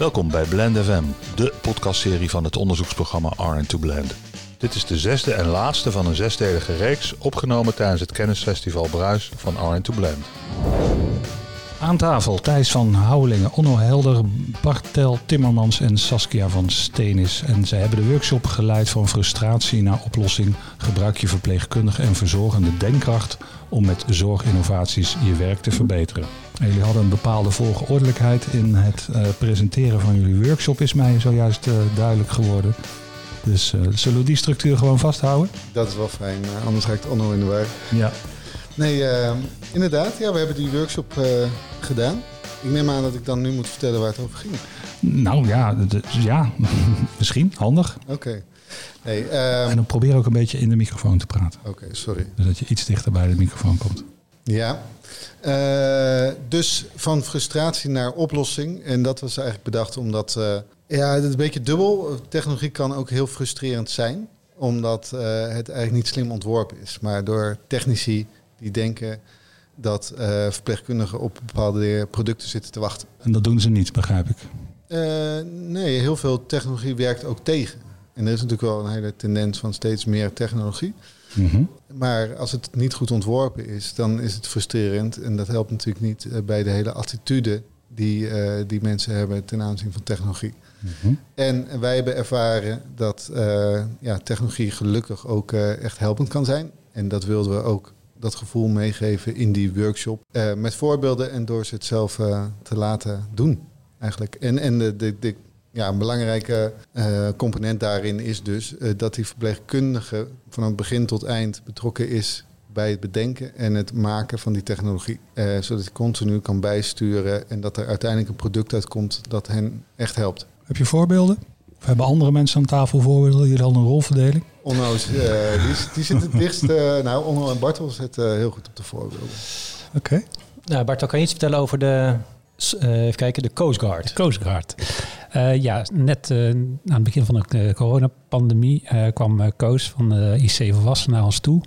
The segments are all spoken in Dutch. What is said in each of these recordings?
Welkom bij Blend FM, de podcastserie van het onderzoeksprogramma R2 Blend. Dit is de zesde en laatste van een zesdelige reeks opgenomen tijdens het kennisfestival Bruis van R2 Blend. Aan tafel Thijs van Houwelingen, Onno Helder, Bartel Timmermans en Saskia van Steenis. En zij hebben de workshop geleid van frustratie naar oplossing. Gebruik je verpleegkundige en verzorgende denkkracht om met zorginnovaties je werk te verbeteren. En jullie hadden een bepaalde volgeordelijkheid in het uh, presenteren van jullie workshop, is mij zojuist uh, duidelijk geworden. Dus uh, zullen we die structuur gewoon vasthouden? Dat is wel fijn, anders ga ik het Onno in de war. Ja. Nee, inderdaad. Ja, we hebben die workshop gedaan. Ik neem aan dat ik dan nu moet vertellen waar het over ging. Nou ja, ja misschien. Handig. Oké. Okay. Nee, um... En dan probeer ook een beetje in de microfoon te praten. Oké, okay, sorry. Dus dat je iets dichter bij de microfoon komt. Ja. Uh, dus van frustratie naar oplossing. En dat was eigenlijk bedacht omdat... ja, het is een beetje dubbel. Technologie kan ook heel frustrerend zijn. Omdat het eigenlijk niet slim ontworpen is. Maar door technici die denken dat uh, verpleegkundigen op bepaalde producten zitten te wachten. En dat doen ze niet, begrijp ik. Uh, nee, heel veel technologie werkt ook tegen. En er is natuurlijk wel een hele tendens van steeds meer technologie. Mm -hmm. Maar als het niet goed ontworpen is, dan is het frustrerend. En dat helpt natuurlijk niet uh, bij de hele attitude die, die mensen hebben ten aanzien van technologie. Mm -hmm. En wij hebben ervaren dat ja, technologie gelukkig ook echt helpend kan zijn. En dat wilden we ook dat gevoel meegeven in die workshop. Met voorbeelden en door ze het zelf te laten doen, eigenlijk. En, en de, de, de ja, een belangrijke uh, component daarin is dus dat die verpleegkundige van het begin tot eind betrokken is bij het bedenken en het maken van die technologie. zodat hij continu kan bijsturen en dat er uiteindelijk een product uitkomt dat hen echt helpt. Heb je voorbeelden? Of hebben andere mensen aan tafel voorbeelden? Jullie hadden een rolverdeling? Onno, uh, die, die zit het dichtst. Uh, nou, Onno en Bartel zitten uh, heel goed op de voorbeelden. Oké. Okay. Nou, Bartel, kan je iets vertellen over de, even kijken, de Coast Guard? De Coast Guard. Ja, net aan het begin van de coronapandemie kwam Koos van de IC Volwassen naar ons toe.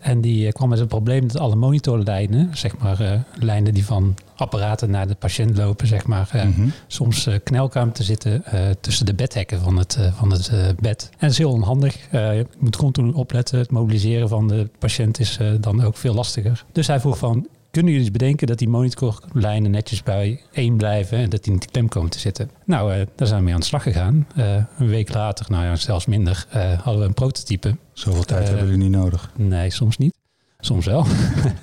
En die kwam met het probleem dat alle monitorlijnen, zeg maar lijnen die van apparaten naar de patiënt lopen, zeg maar, mm -hmm. soms knelkamer te zitten tussen de bedhekken van het, van het bed. En dat is heel onhandig. je moet continu opletten. Het mobiliseren van de patiënt is dan ook veel lastiger. Dus hij vroeg van, kunnen jullie eens bedenken dat die monitorlijnen netjes bij één blijven en dat die niet klem komen te zitten? Nou, uh, daar zijn we mee aan de slag gegaan. Uh, een week later, nou ja, zelfs minder, uh, hadden we een prototype. Zoveel tijd hebben jullie niet nodig? Nee, soms niet. Soms wel.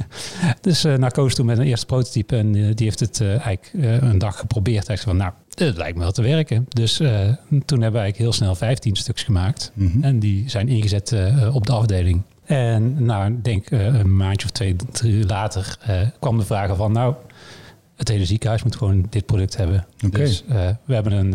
dus naar Koos toen met een eerste prototype en die heeft het eigenlijk een dag geprobeerd. Hij zei van, nou, het lijkt me wel te werken. Dus toen hebben we eigenlijk heel snel 15 stuks gemaakt. Mm -hmm. En die zijn ingezet op de afdeling. En nou, ik denk uh, een maandje of twee, drie later uh, kwam de vraag van, nou, het hele ziekenhuis moet gewoon dit product hebben. Okay. Dus uh, we hebben een,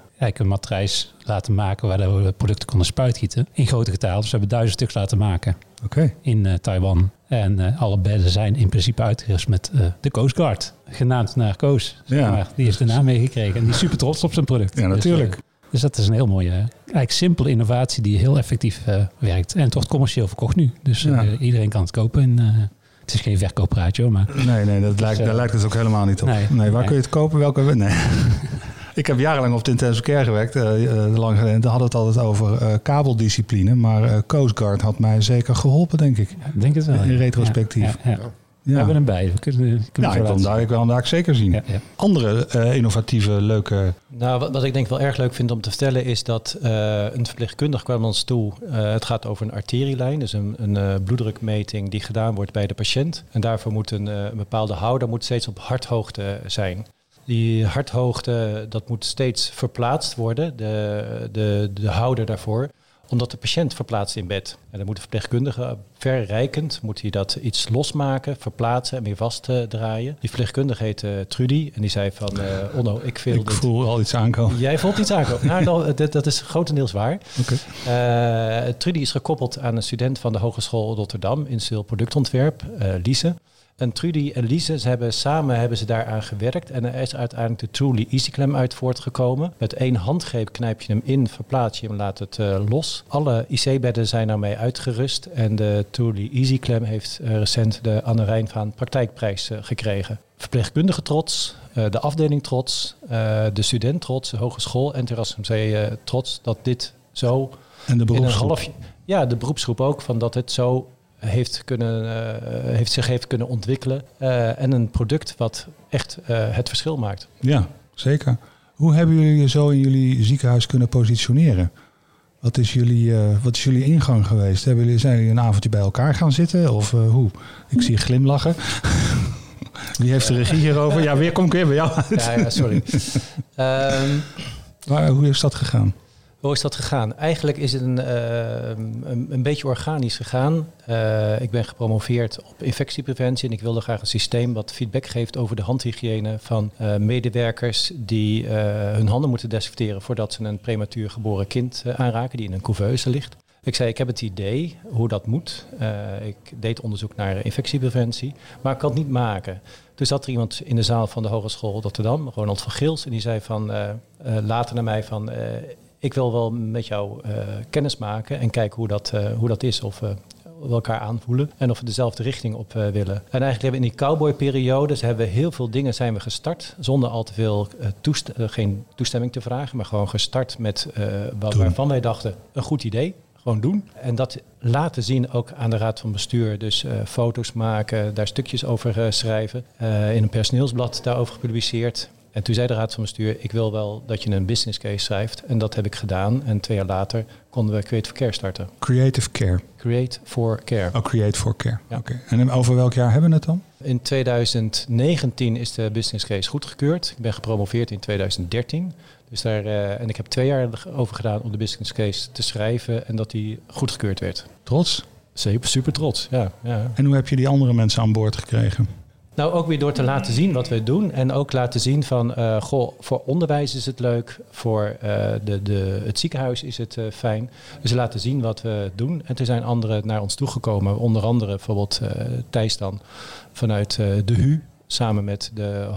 eigenlijk een matrijs laten maken waar we producten konden spuitgieten in grote getalen. Dus we hebben duizend stuks laten maken okay. in Taiwan. En alle bedden zijn in principe uitgerust met de Coast Guard, genaamd naar Koos. Ja. Maar die heeft de naam meegekregen en die is super trots op zijn product. Ja, natuurlijk. Dus, dus dat is een heel mooie, eigenlijk simpele innovatie die heel effectief uh, werkt. En toch commercieel verkocht nu. Dus uh, ja. iedereen kan het kopen. En, uh, het is geen verkoopraadje, maar... Nee, nee dat lijkt, daar lijkt het ook helemaal niet op. Nee, nee waar nee. kun je het kopen? Welke... Nee. Ik heb jarenlang op de intensive care gewerkt. lang geleden. Daar hadden we het altijd over kabeldiscipline. Maar Coast Guard had mij zeker geholpen, denk ik. Ja, denk het wel. In retrospectief. Ja. We hebben hem bij. We kunnen, kunnen ja, ik wil daar, ik wil hem daar zeker zien. Ja, ja. Andere uh, innovatieve, leuke... Nou, wat, wat, ik denk wel erg leuk vind om te vertellen is dat uh, een verpleegkundige kwam ons toe. Uh, het gaat over een arterielijn, dus een, een bloeddrukmeting die gedaan wordt bij de patiënt. En daarvoor moet een, een bepaalde houder moet steeds op harthoogte zijn. Die harthoogte, dat moet steeds verplaatst worden, de, de, de houder daarvoor omdat de patiënt verplaatst in bed. En dan moet de verpleegkundige verrijkend moet hij dat iets losmaken, verplaatsen en weer vastdraaien. Die verpleegkundige heet uh, Trudy en die zei van uh, Onno, ik, ik dit... voel al iets aankomen. Jij voelt iets aankomen. nou, dat, dat is grotendeels waar. Okay. Uh, Trudy is gekoppeld aan een student van de Hogeschool Rotterdam, industrieel productontwerp, Lise. En Trudy en Lise, ze hebben samen hebben ze daaraan gewerkt. En er is uiteindelijk de Truly EasyClem uit voortgekomen. Met één handgreep knijp je hem in, verplaats je hem, laat het uh, los. Alle IC-bedden zijn daarmee uitgerust. En de Truly EasyClem heeft uh, recent de Anne Rijnvaan praktijkprijs uh, gekregen. verpleegkundige trots, de afdeling trots, de student trots, de hogeschool en Terrassum uh, trots dat dit zo... En de beroepsgroep? Half, ja, de beroepsgroep ook, van dat het zo heeft, kunnen, heeft zich heeft kunnen ontwikkelen. en een product wat echt het verschil maakt. Ja, zeker. Hoe hebben jullie je zo in jullie ziekenhuis kunnen positioneren? Wat is jullie, wat is jullie ingang geweest? Hebben jullie, zijn jullie een avondje bij elkaar gaan zitten? Of hoe? Ik zie je glimlachen. Wie heeft de regie hierover? Ja, weer kom ik weer bij jou uit. Ja, ja sorry. um, maar hoe is dat gegaan? Hoe is dat gegaan? Eigenlijk is het een, uh, een, beetje organisch gegaan. Uh, ik ben gepromoveerd op infectiepreventie en ik wilde graag een systeem wat feedback geeft over de handhygiëne van uh, medewerkers die hun handen moeten desinfecteren voordat ze een prematuur geboren kind aanraken die in een couveuse ligt. Ik zei, ik heb het idee hoe dat moet. Ik deed onderzoek naar infectiepreventie, maar ik kan het niet maken. Toen zat er iemand in de zaal van de Hogeschool Rotterdam, Ronald van Gils, en die zei van, later naar mij van, ik wil wel met jou kennis maken en kijken hoe dat, hoe dat is. Of we elkaar aanvoelen en of we dezelfde richting op willen. En eigenlijk hebben we in die cowboy-periodes hebben we heel veel dingen zijn we gestart zonder al te veel toest geen toestemming te vragen, maar gewoon gestart met wat, waarvan wij dachten een goed idee gewoon doen. En dat laten zien ook aan de raad van bestuur. Dus uh, foto's maken, daar stukjes over uh, schrijven. Uh, in een personeelsblad daarover gepubliceerd. En toen zei de raad van bestuur, ik wil wel dat je een business case schrijft. En dat heb ik gedaan. En twee jaar later konden we Create for Care starten. Creative Care? Create for Care. Oh, Create for Care. Ja. Oké. En over welk jaar hebben we het dan? In 2019 is de business case goedgekeurd. Ik ben gepromoveerd in 2013. Dus daar, uh, en ik heb twee jaar over gedaan om de business case te schrijven en dat die goedgekeurd werd. Trots? Super, super trots, ja, ja. En hoe heb je die andere mensen aan boord gekregen? Nou, ook weer door te laten zien wat we doen. En ook laten zien van, uh, goh, voor onderwijs is het leuk. Voor uh, de, de, het ziekenhuis is het uh, fijn. Dus laten zien wat we doen. En er zijn anderen naar ons toegekomen. Onder andere bijvoorbeeld Thijs dan vanuit de HU samen met de,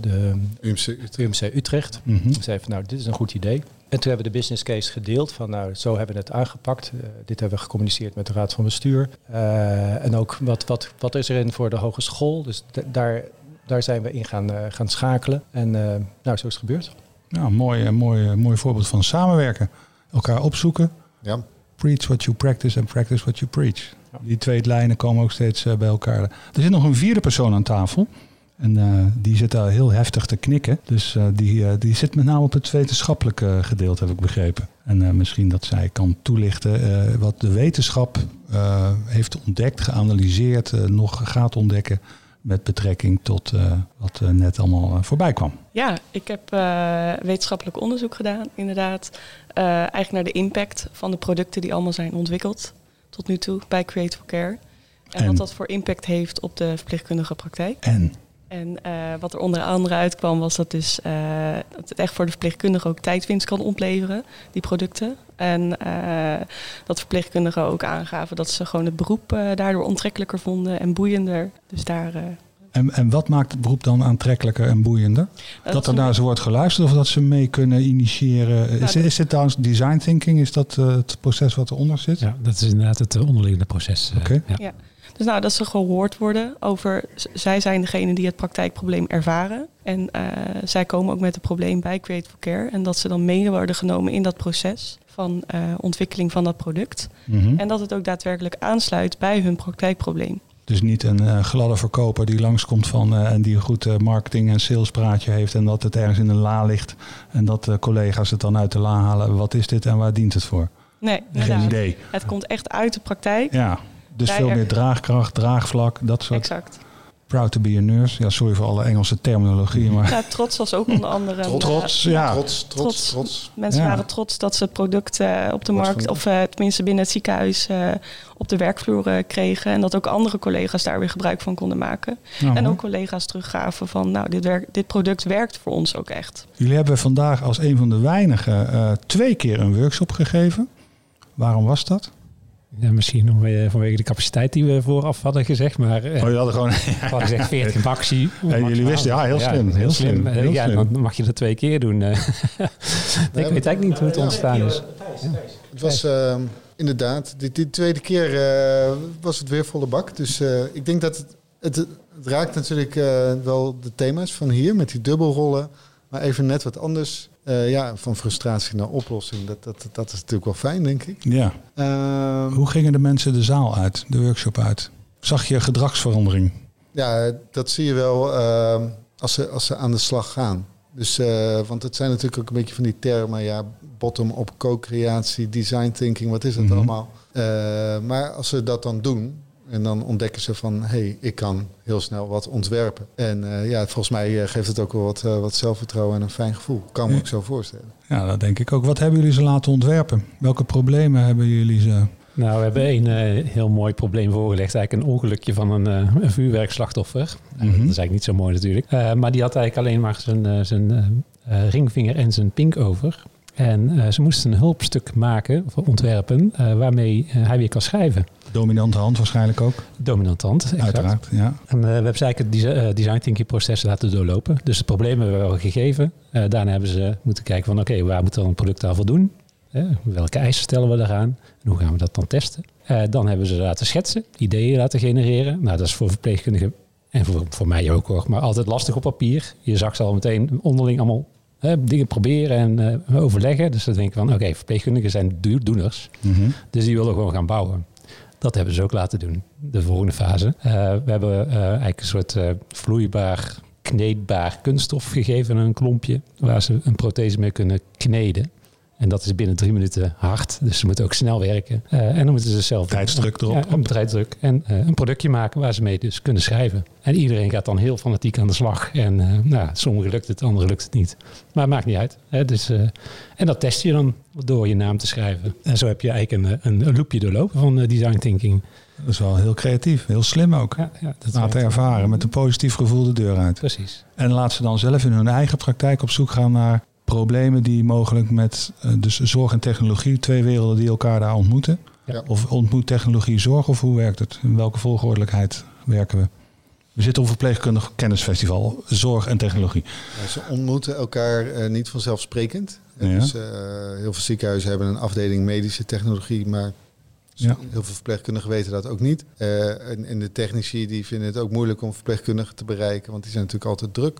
de UMC Utrecht. UMC Utrecht. Mm -hmm. Zei van nou, dit is een goed idee. En toen hebben we de business case gedeeld van nou, zo hebben we het aangepakt. Uh, dit hebben we gecommuniceerd met de Raad van Bestuur. Uh, en ook wat, wat, wat is er in voor de hogeschool. Dus daar, daar zijn we in gaan, gaan schakelen. En nou, zo is het gebeurd. Nou, mooi, mooi, mooi voorbeeld van samenwerken. Elkaar opzoeken. Ja. Preach what you practice and practice what you preach. Die twee lijnen komen ook steeds uh, bij elkaar. Er zit nog een vierde persoon aan tafel. En uh, die zit daar heel heftig te knikken. Dus uh, die, die zit met name op het wetenschappelijke gedeelte, heb ik begrepen. En misschien dat zij kan toelichten wat de wetenschap heeft ontdekt, geanalyseerd, nog gaat ontdekken met betrekking tot wat net allemaal voorbij kwam. Ja, ik heb wetenschappelijk onderzoek gedaan, inderdaad. eigenlijk naar de impact van de producten die allemaal zijn ontwikkeld tot nu toe bij Creative Care. En, en, wat dat voor impact heeft op de verpleegkundige praktijk. En? En uh, wat er onder andere uitkwam was dat, dus, uh, dat het echt voor de verpleegkundige ook tijdwinst kan opleveren, die producten. En uh, dat verpleegkundigen ook aangaven dat ze gewoon het beroep daardoor ontrekkelijker vonden en boeiender. Dus daar en, en wat maakt het beroep dan aantrekkelijker en boeiender? Dat, dat er naar ze wordt geluisterd of dat ze mee kunnen initiëren? Nou, is, is dit trouwens design thinking? Is dat uh, het proces wat eronder zit? Ja, dat is inderdaad het eh, onderliggende proces. Uh, okay. ja. ja. Dus nou, dat ze gehoord worden over... Zij zijn degene die het praktijkprobleem ervaren. En uh, zij komen ook met het probleem bij Creative Care. En dat ze dan mee worden genomen in dat proces van uh, ontwikkeling van dat product. Mm -hmm. En dat het ook daadwerkelijk aansluit bij hun praktijkprobleem. Dus niet een uh, gladde verkoper die langskomt van uh, en die een goed uh, marketing- en salespraatje heeft en dat het ergens in een la ligt en dat de collega's het dan uit de la halen. Wat is dit en waar dient het voor? Nee, geen idee. Het komt echt uit de praktijk. Ja, dus veel meer draagkracht, draagvlak, dat soort. Exact. Proud to be a nurse. Ja, sorry voor alle Engelse terminologie. Maar... Ja, trots was ook onder andere. trots, trots, ja. Trots, trots, trots. Mensen ja. waren trots dat ze producten op de markt, of uh, tenminste binnen het ziekenhuis, uh, op de werkvloer uh, kregen. En dat ook andere collega's daar weer gebruik van konden maken. En ook collega's teruggaven van, nou, dit, werk, dit product werkt voor ons ook echt. Jullie hebben vandaag als een van de weinigen twee keer een workshop gegeven. Waarom was dat? Ja, misschien nog vanwege de capaciteit die we vooraf hadden gezegd. Maar oh, je had gewoon we hadden gezegd 14 actie. En jullie wisten, ja, heel slim. Ja, heel, slim. Heel ja, slim. dan mag je dat twee keer doen. ik weet eigenlijk niet hoe het ontstaan is. Het was uh, inderdaad, die, die, tweede keer uh, was het weer volle bak. Dus uh, ik denk dat het, het het raakt natuurlijk uh, wel de thema's van hier met die dubbelrollen. Maar even net wat anders. Uh, ja, van frustratie naar oplossing. Dat, dat, dat is natuurlijk wel fijn, denk ik. Ja. Ehm, Hoe gingen de mensen de zaal uit, de workshop uit? Zag je gedragsverandering? Ja, dat zie je wel uh, als, ze, als ze aan de slag gaan. Dus, uh, want het zijn natuurlijk ook een beetje van die termen, ja, bottom-up co-creatie, design thinking, wat is het Mhm. allemaal? Uh, maar als ze dat dan doen, en dan ontdekken ze van, hé, hey, ik kan heel snel wat ontwerpen. En uh, ja, volgens mij uh, geeft het ook wel wat, uh, wat zelfvertrouwen en een fijn gevoel. Kan me Ja. ook zo voorstellen. Ja, dat denk ik ook. Wat hebben jullie ze laten ontwerpen? Welke problemen hebben jullie ze? Nou, we hebben een uh, heel mooi probleem voorgelegd. Eigenlijk een ongelukje van een, uh, een vuurwerkslachtoffer. Mhm. Dat is eigenlijk niet zo mooi natuurlijk. Uh, maar die had eigenlijk alleen maar zijn, uh, zijn ringvinger en zijn pink over. En ze moesten een hulpstuk maken, of ontwerpen, waarmee hij weer kan schrijven. Dominante hand waarschijnlijk ook. Dominante hand, exact. Uiteraard, ja. En we hebben eigenlijk het design thinking proces laten doorlopen. Dus het probleem hebben we wel gegeven. daarna hebben ze moeten kijken van oké, okay, waar moet dan een product aan voldoen? welke eisen stellen we daaraan? En hoe gaan we dat dan testen? Uh, dan hebben we ze laten schetsen, ideeën laten genereren. Nou, dat is voor verpleegkundigen en voor, voor mij ook hoor, maar altijd lastig op papier. Je zag ze al meteen onderling allemaal hè, dingen proberen en uh, overleggen. Dus dan denk ik van, oké, okay, verpleegkundigen zijn do doeners. Mm -hmm. Dus die willen gewoon gaan bouwen. Dat hebben ze ook laten doen, de volgende fase. Uh, we hebben eigenlijk een soort vloeibaar, kneedbaar kunststof gegeven, een klompje, waar ze een prothese mee kunnen kneden. En dat is binnen drie minuten hard. Dus ze moeten ook snel werken. Uh, en dan moeten ze zelf... Tijdsdruk erop. Ja, een tijdsdruk. En uh, een productje maken waar ze mee dus kunnen schrijven. En iedereen gaat dan heel fanatiek aan de slag. En uh, nou, sommigen lukt het, anderen lukt het niet. Maar het maakt niet uit. Hè? Dus, en dat test je dan door je naam te schrijven. En zo heb je eigenlijk een, een, loopje doorlopen van design thinking. Dat is wel heel creatief. Heel slim ook. Ja, ja, dat Laten ervaren met een positief gevoel de deur uit. Precies. En laat ze dan zelf in hun eigen praktijk op zoek gaan naar problemen die mogelijk met uh, dus zorg en technologie, twee werelden die elkaar daar ontmoeten. Ja. Of ontmoet technologie zorg of hoe werkt het? In welke volgordelijkheid werken we? We zitten op een verpleegkundig kennisfestival, zorg en technologie. Ja, ze ontmoeten elkaar uh, niet vanzelfsprekend. Ja. Dus uh, heel veel ziekenhuizen hebben een afdeling medische technologie, maar ja. heel veel verpleegkundigen weten dat ook niet. Uh, en, en de technici die vinden het ook moeilijk om verpleegkundigen te bereiken, want die zijn natuurlijk altijd druk.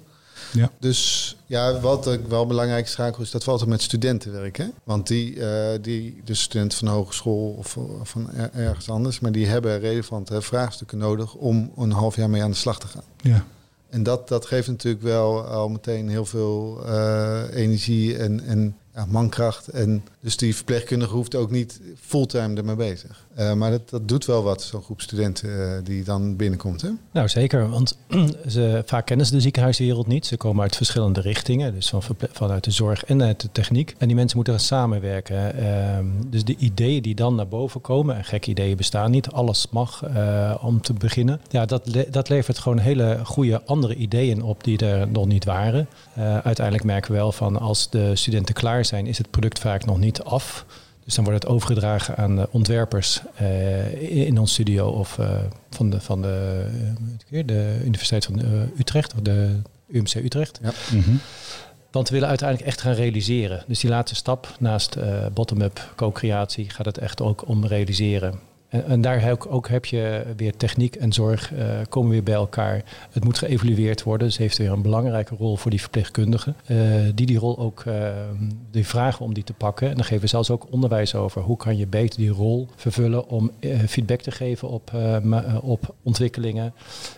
Ja. Dus ja, wat ik wel belangrijk schakel is dat we altijd met studenten werken. Want die, uh, die, de studenten van hogeschool of van er, ergens anders, maar die hebben relevante vraagstukken nodig om een half jaar mee aan de slag te gaan. Ja. En dat, dat geeft natuurlijk wel al meteen heel veel uh, energie en, en ja, mankracht. En dus die verpleegkundige hoeft ook niet fulltime ermee bezig. Uh, maar dat, dat doet wel wat, zo'n groep studenten uh, die dan binnenkomt. Hè? Nou, zeker. Want ze, vaak kennen ze de ziekenhuiswereld niet. Ze komen uit verschillende richtingen. Dus van, vanuit de zorg en uit de techniek. En die mensen moeten samenwerken. Uh, dus de ideeën die dan naar boven komen. En gekke ideeën bestaan niet. Alles mag uh, om te beginnen. Ja, dat, dat levert gewoon hele goede andere ideeën op die er nog niet waren. Uiteindelijk merken we wel van als de studenten klaar zijn, is het product vaak nog niet af. Dus dan wordt het overgedragen aan de ontwerpers uh, in ons studio of uh, van, de, van de, uh, de Universiteit van Utrecht of de UMC Utrecht. Ja. Mm -hmm. Want we willen uiteindelijk echt gaan realiseren. Dus die laatste stap naast bottom-up co-creatie gaat het echt ook om realiseren. En, en daar ook, ook, heb je weer techniek en zorg uh, komen weer bij elkaar. Het moet geëvalueerd worden. Dus heeft weer een belangrijke rol voor die verpleegkundigen. Uh, die die rol ook uh, die vragen om die te pakken. En dan geven we zelfs ook onderwijs over. Hoe kan je beter die rol vervullen om feedback te geven op, op ontwikkelingen.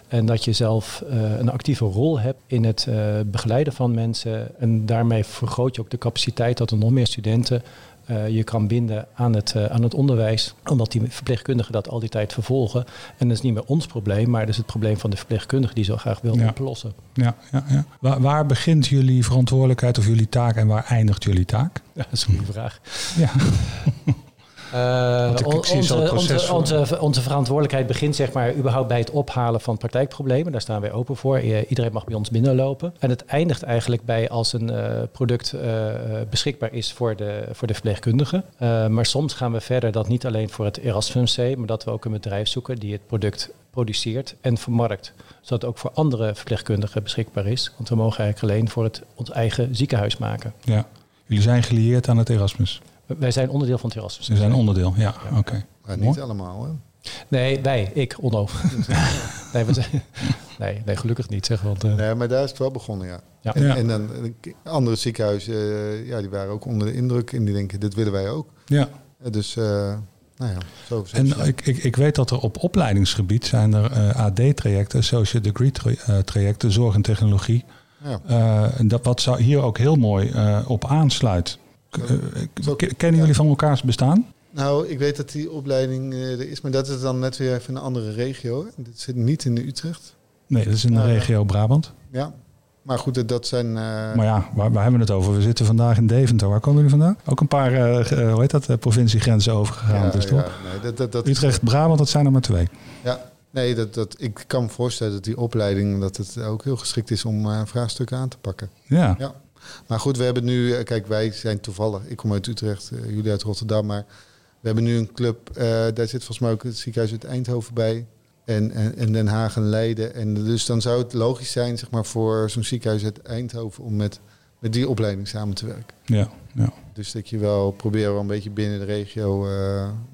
En dat je zelf een actieve rol hebt in het begeleiden van mensen. En daarmee vergroot je ook de capaciteit dat er nog meer studenten uh, je kan binden aan het, uh, aan het onderwijs. Omdat die verpleegkundigen dat al die tijd vervolgen. En dat is niet meer ons probleem, maar dat is het probleem van de verpleegkundige die zo graag wil Ja. oplossen. Ja, ja, ja. Waar, waar begint jullie verantwoordelijkheid of jullie taak en waar eindigt jullie taak? Ja, dat is een goede vraag. Ja. Uh, Want ik- ik zie onze, onze, onze, onze verantwoordelijkheid begint zeg maar überhaupt bij het ophalen van praktijkproblemen. Daar staan wij open voor. I- Iedereen mag bij ons binnenlopen. En het eindigt eigenlijk bij als een eh, product eh, beschikbaar is voor de, voor de verpleegkundige. Eh, maar soms gaan we verder dat niet alleen voor het Erasmus MC, maar dat we ook een bedrijf zoeken die het product produceert en vermarkt. Zodat het ook voor andere verpleegkundigen beschikbaar is. Want we mogen eigenlijk alleen voor het, ons eigen ziekenhuis maken. ja. Jullie zijn gelieerd aan het Erasmus. Wij zijn onderdeel van het Erasmus. Ze zijn onderdeel, ja. Oké. Maar Mooi. niet allemaal. Hè? Nee, wij, ik, Onno. nee, we zijn, Nee, nee, gelukkig niet zeg. Want, uh... Nee, maar daar is het wel begonnen, ja. Ja. En, Ja. en dan eh, andere ziekenhuizen, eh, ja, die waren ook onder de indruk en die denken, dit willen wij ook. Ja. Eh, dus, eh, nou ja, zo. zo En zo. ik, ik, ik weet dat er op opleidingsgebied zijn er eh, AD-trajecten, Associate Degree tra- eh, trajecten, zorg en technologie. ja. Eh, en dat wat zou hier ook heel mooi eh, op aansluit. Eh, k- kennen jullie van elkaars bestaan? Nou, ik weet dat die opleiding eh, er is, maar dat is dan net weer even een andere regio. Dit zit niet in de Utrecht. Nee, dat is in de regio Brabant. Ja, maar goed, dat- zijn... eh, Maar ja, waar, waar hebben we het over? We zitten vandaag in Deventer. Waar komen jullie vandaan? Ook een paar, eh, eh, hoe heet dat, eh, provinciegrenzen overgegaan. ja, dus ja, toch? nee, dat, dat, dat, Utrecht, Brabant, dat zijn er maar twee. Ja, nee, dat, dat, ik kan me voorstellen dat die opleiding dat het ook heel geschikt is om eh, vraagstukken aan te pakken. Ja, Ja. Maar goed, we hebben nu, eh, kijk, wij zijn toevallig, ik kom uit Utrecht, eh, jullie uit Rotterdam, maar we hebben nu een club, eh, daar zit volgens mij ook het ziekenhuis uit Eindhoven bij. En, en, en Den Haag en Leiden. En dus dan zou het logisch zijn, zeg maar, voor zo'n ziekenhuis uit Eindhoven om met, met die opleiding samen te werken. ja, ja. Dus dat je wel probeert wel een beetje binnen de regio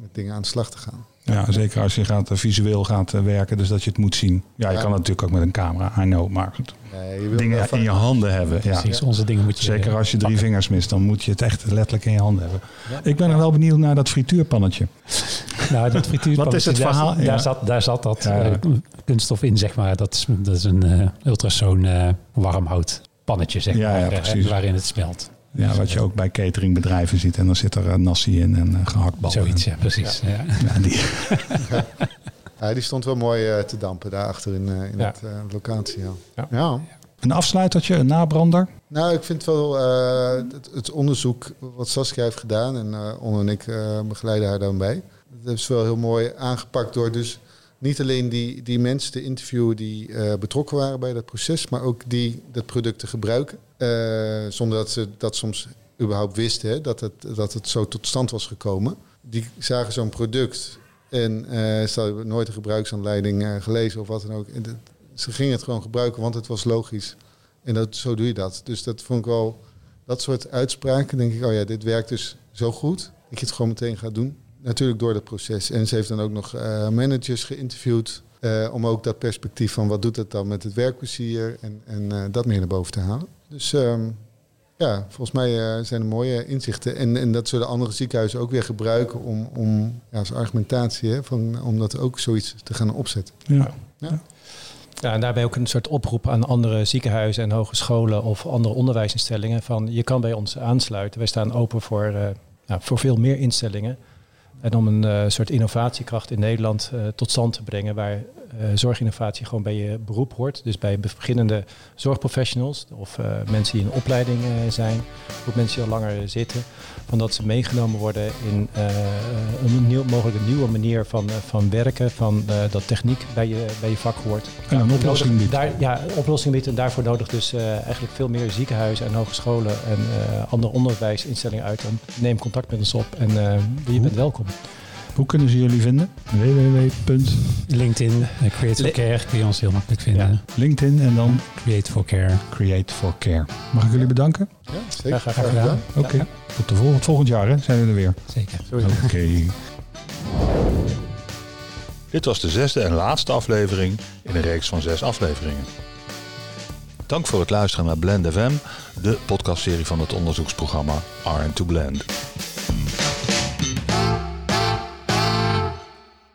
met dingen aan de slag te gaan. Ja, zeker als je gaat, eh, visueel gaat eh, werken, dus dat je het moet zien. Ja, je Ja. kan het natuurlijk ook met een camera, I know, maar goed. Nee, je wil Dingen in je handen hebben. Ja. Precies, onze dingen moet je... Zeker als je drie pakken. vingers mist, dan moet je het echt letterlijk in je handen hebben. Ja. Ik ben nog wel benieuwd naar dat frituurpannetje. Nou, dat frituurpannetje, Wat is het daar- verhaal? Daar, Ja. zat, daar zat dat Ja. eh, kunststof in, zeg maar. Dat is, dat is een eh ultrasoon eh warmhout pannetje, zeg Ja, maar. eh, waarin het smelt. Ja, wat je ook bij cateringbedrijven ziet. En dan zit er uh, nasi in en uh, gehaktbal. Zoiets, ja, precies. Ja. Ja, die, Ja, die stond wel mooi eh, te dampen daarachter in, eh in Ja. het eh, locatie. Ja. Ja. Ja. een afsluitertje, een nabrander. Nou, ik vind wel eh, het, het onderzoek wat Saskia heeft gedaan en uh, Onno en ik uh, begeleiden haar daarbij. Dat is wel heel mooi aangepakt door dus niet alleen die, die mensen te interviewen die uh, betrokken waren bij dat proces, maar ook die dat product te gebruiken. Uh, zonder dat ze dat soms überhaupt wisten, hè, dat, het, dat het zo tot stand was gekomen. Die zagen zo'n product en uh, ze hadden nooit een gebruiksaanleiding uh, gelezen of wat dan ook. En de, ze gingen het gewoon gebruiken, want het was logisch. En dat, zo doe je dat. Dus dat vond ik wel, dat soort uitspraken, denk ik, oh ja, dit werkt dus zo goed, dat je het gewoon meteen gaat doen. Natuurlijk door dat proces. En ze heeft dan ook nog managers geïnterviewd. Om ook dat perspectief van wat doet het dan met het werkplezier en, en dat meer naar boven te halen. Dus um, ja, volgens mij uh, zijn er mooie inzichten. En, en dat zullen andere ziekenhuizen ook weer gebruiken om, om ja, als argumentatie, hè, van, om dat ook zoiets te gaan opzetten. Ja. ja. Ja, en daarbij ook een soort oproep aan andere ziekenhuizen en hogescholen of andere onderwijsinstellingen van je kan bij ons aansluiten. Wij staan open voor, uh, nou, voor veel meer instellingen. En om een uh, soort innovatiekracht in Nederland uh, tot stand te brengen waar uh, zorginnovatie gewoon bij je beroep hoort. Dus bij beginnende zorgprofessionals of mensen die in opleiding zijn, ook mensen die al langer zitten. Van dat ze meegenomen worden in een nieuw, mogelijk een nieuwe manier van, van werken, van dat techniek bij je, bij je vak hoort. En een oplossing biedt. Daar, ja, oplossing biedt en daarvoor nodig dus eigenlijk veel meer ziekenhuizen en hogescholen en andere onderwijsinstellingen uit om neem contact met ons op en je bent welkom. Hoe kunnen ze jullie vinden? www. LinkedIn, uh, Create for Care kun je ons heel makkelijk vinden. Ja. LinkedIn en dan Create for Care. Create for Care. Mag ik jullie bedanken? Ja, zeker. Graag, graag gedaan. Oké, okay. tot de volgend, volgend jaar hè? zijn we er weer. Zeker. Oké. Okay. Dit was de zesde en laatste aflevering in een reeks van zes afleveringen. Dank voor het luisteren naar Blend FM, de podcastserie van het onderzoeksprogramma R2 Blend.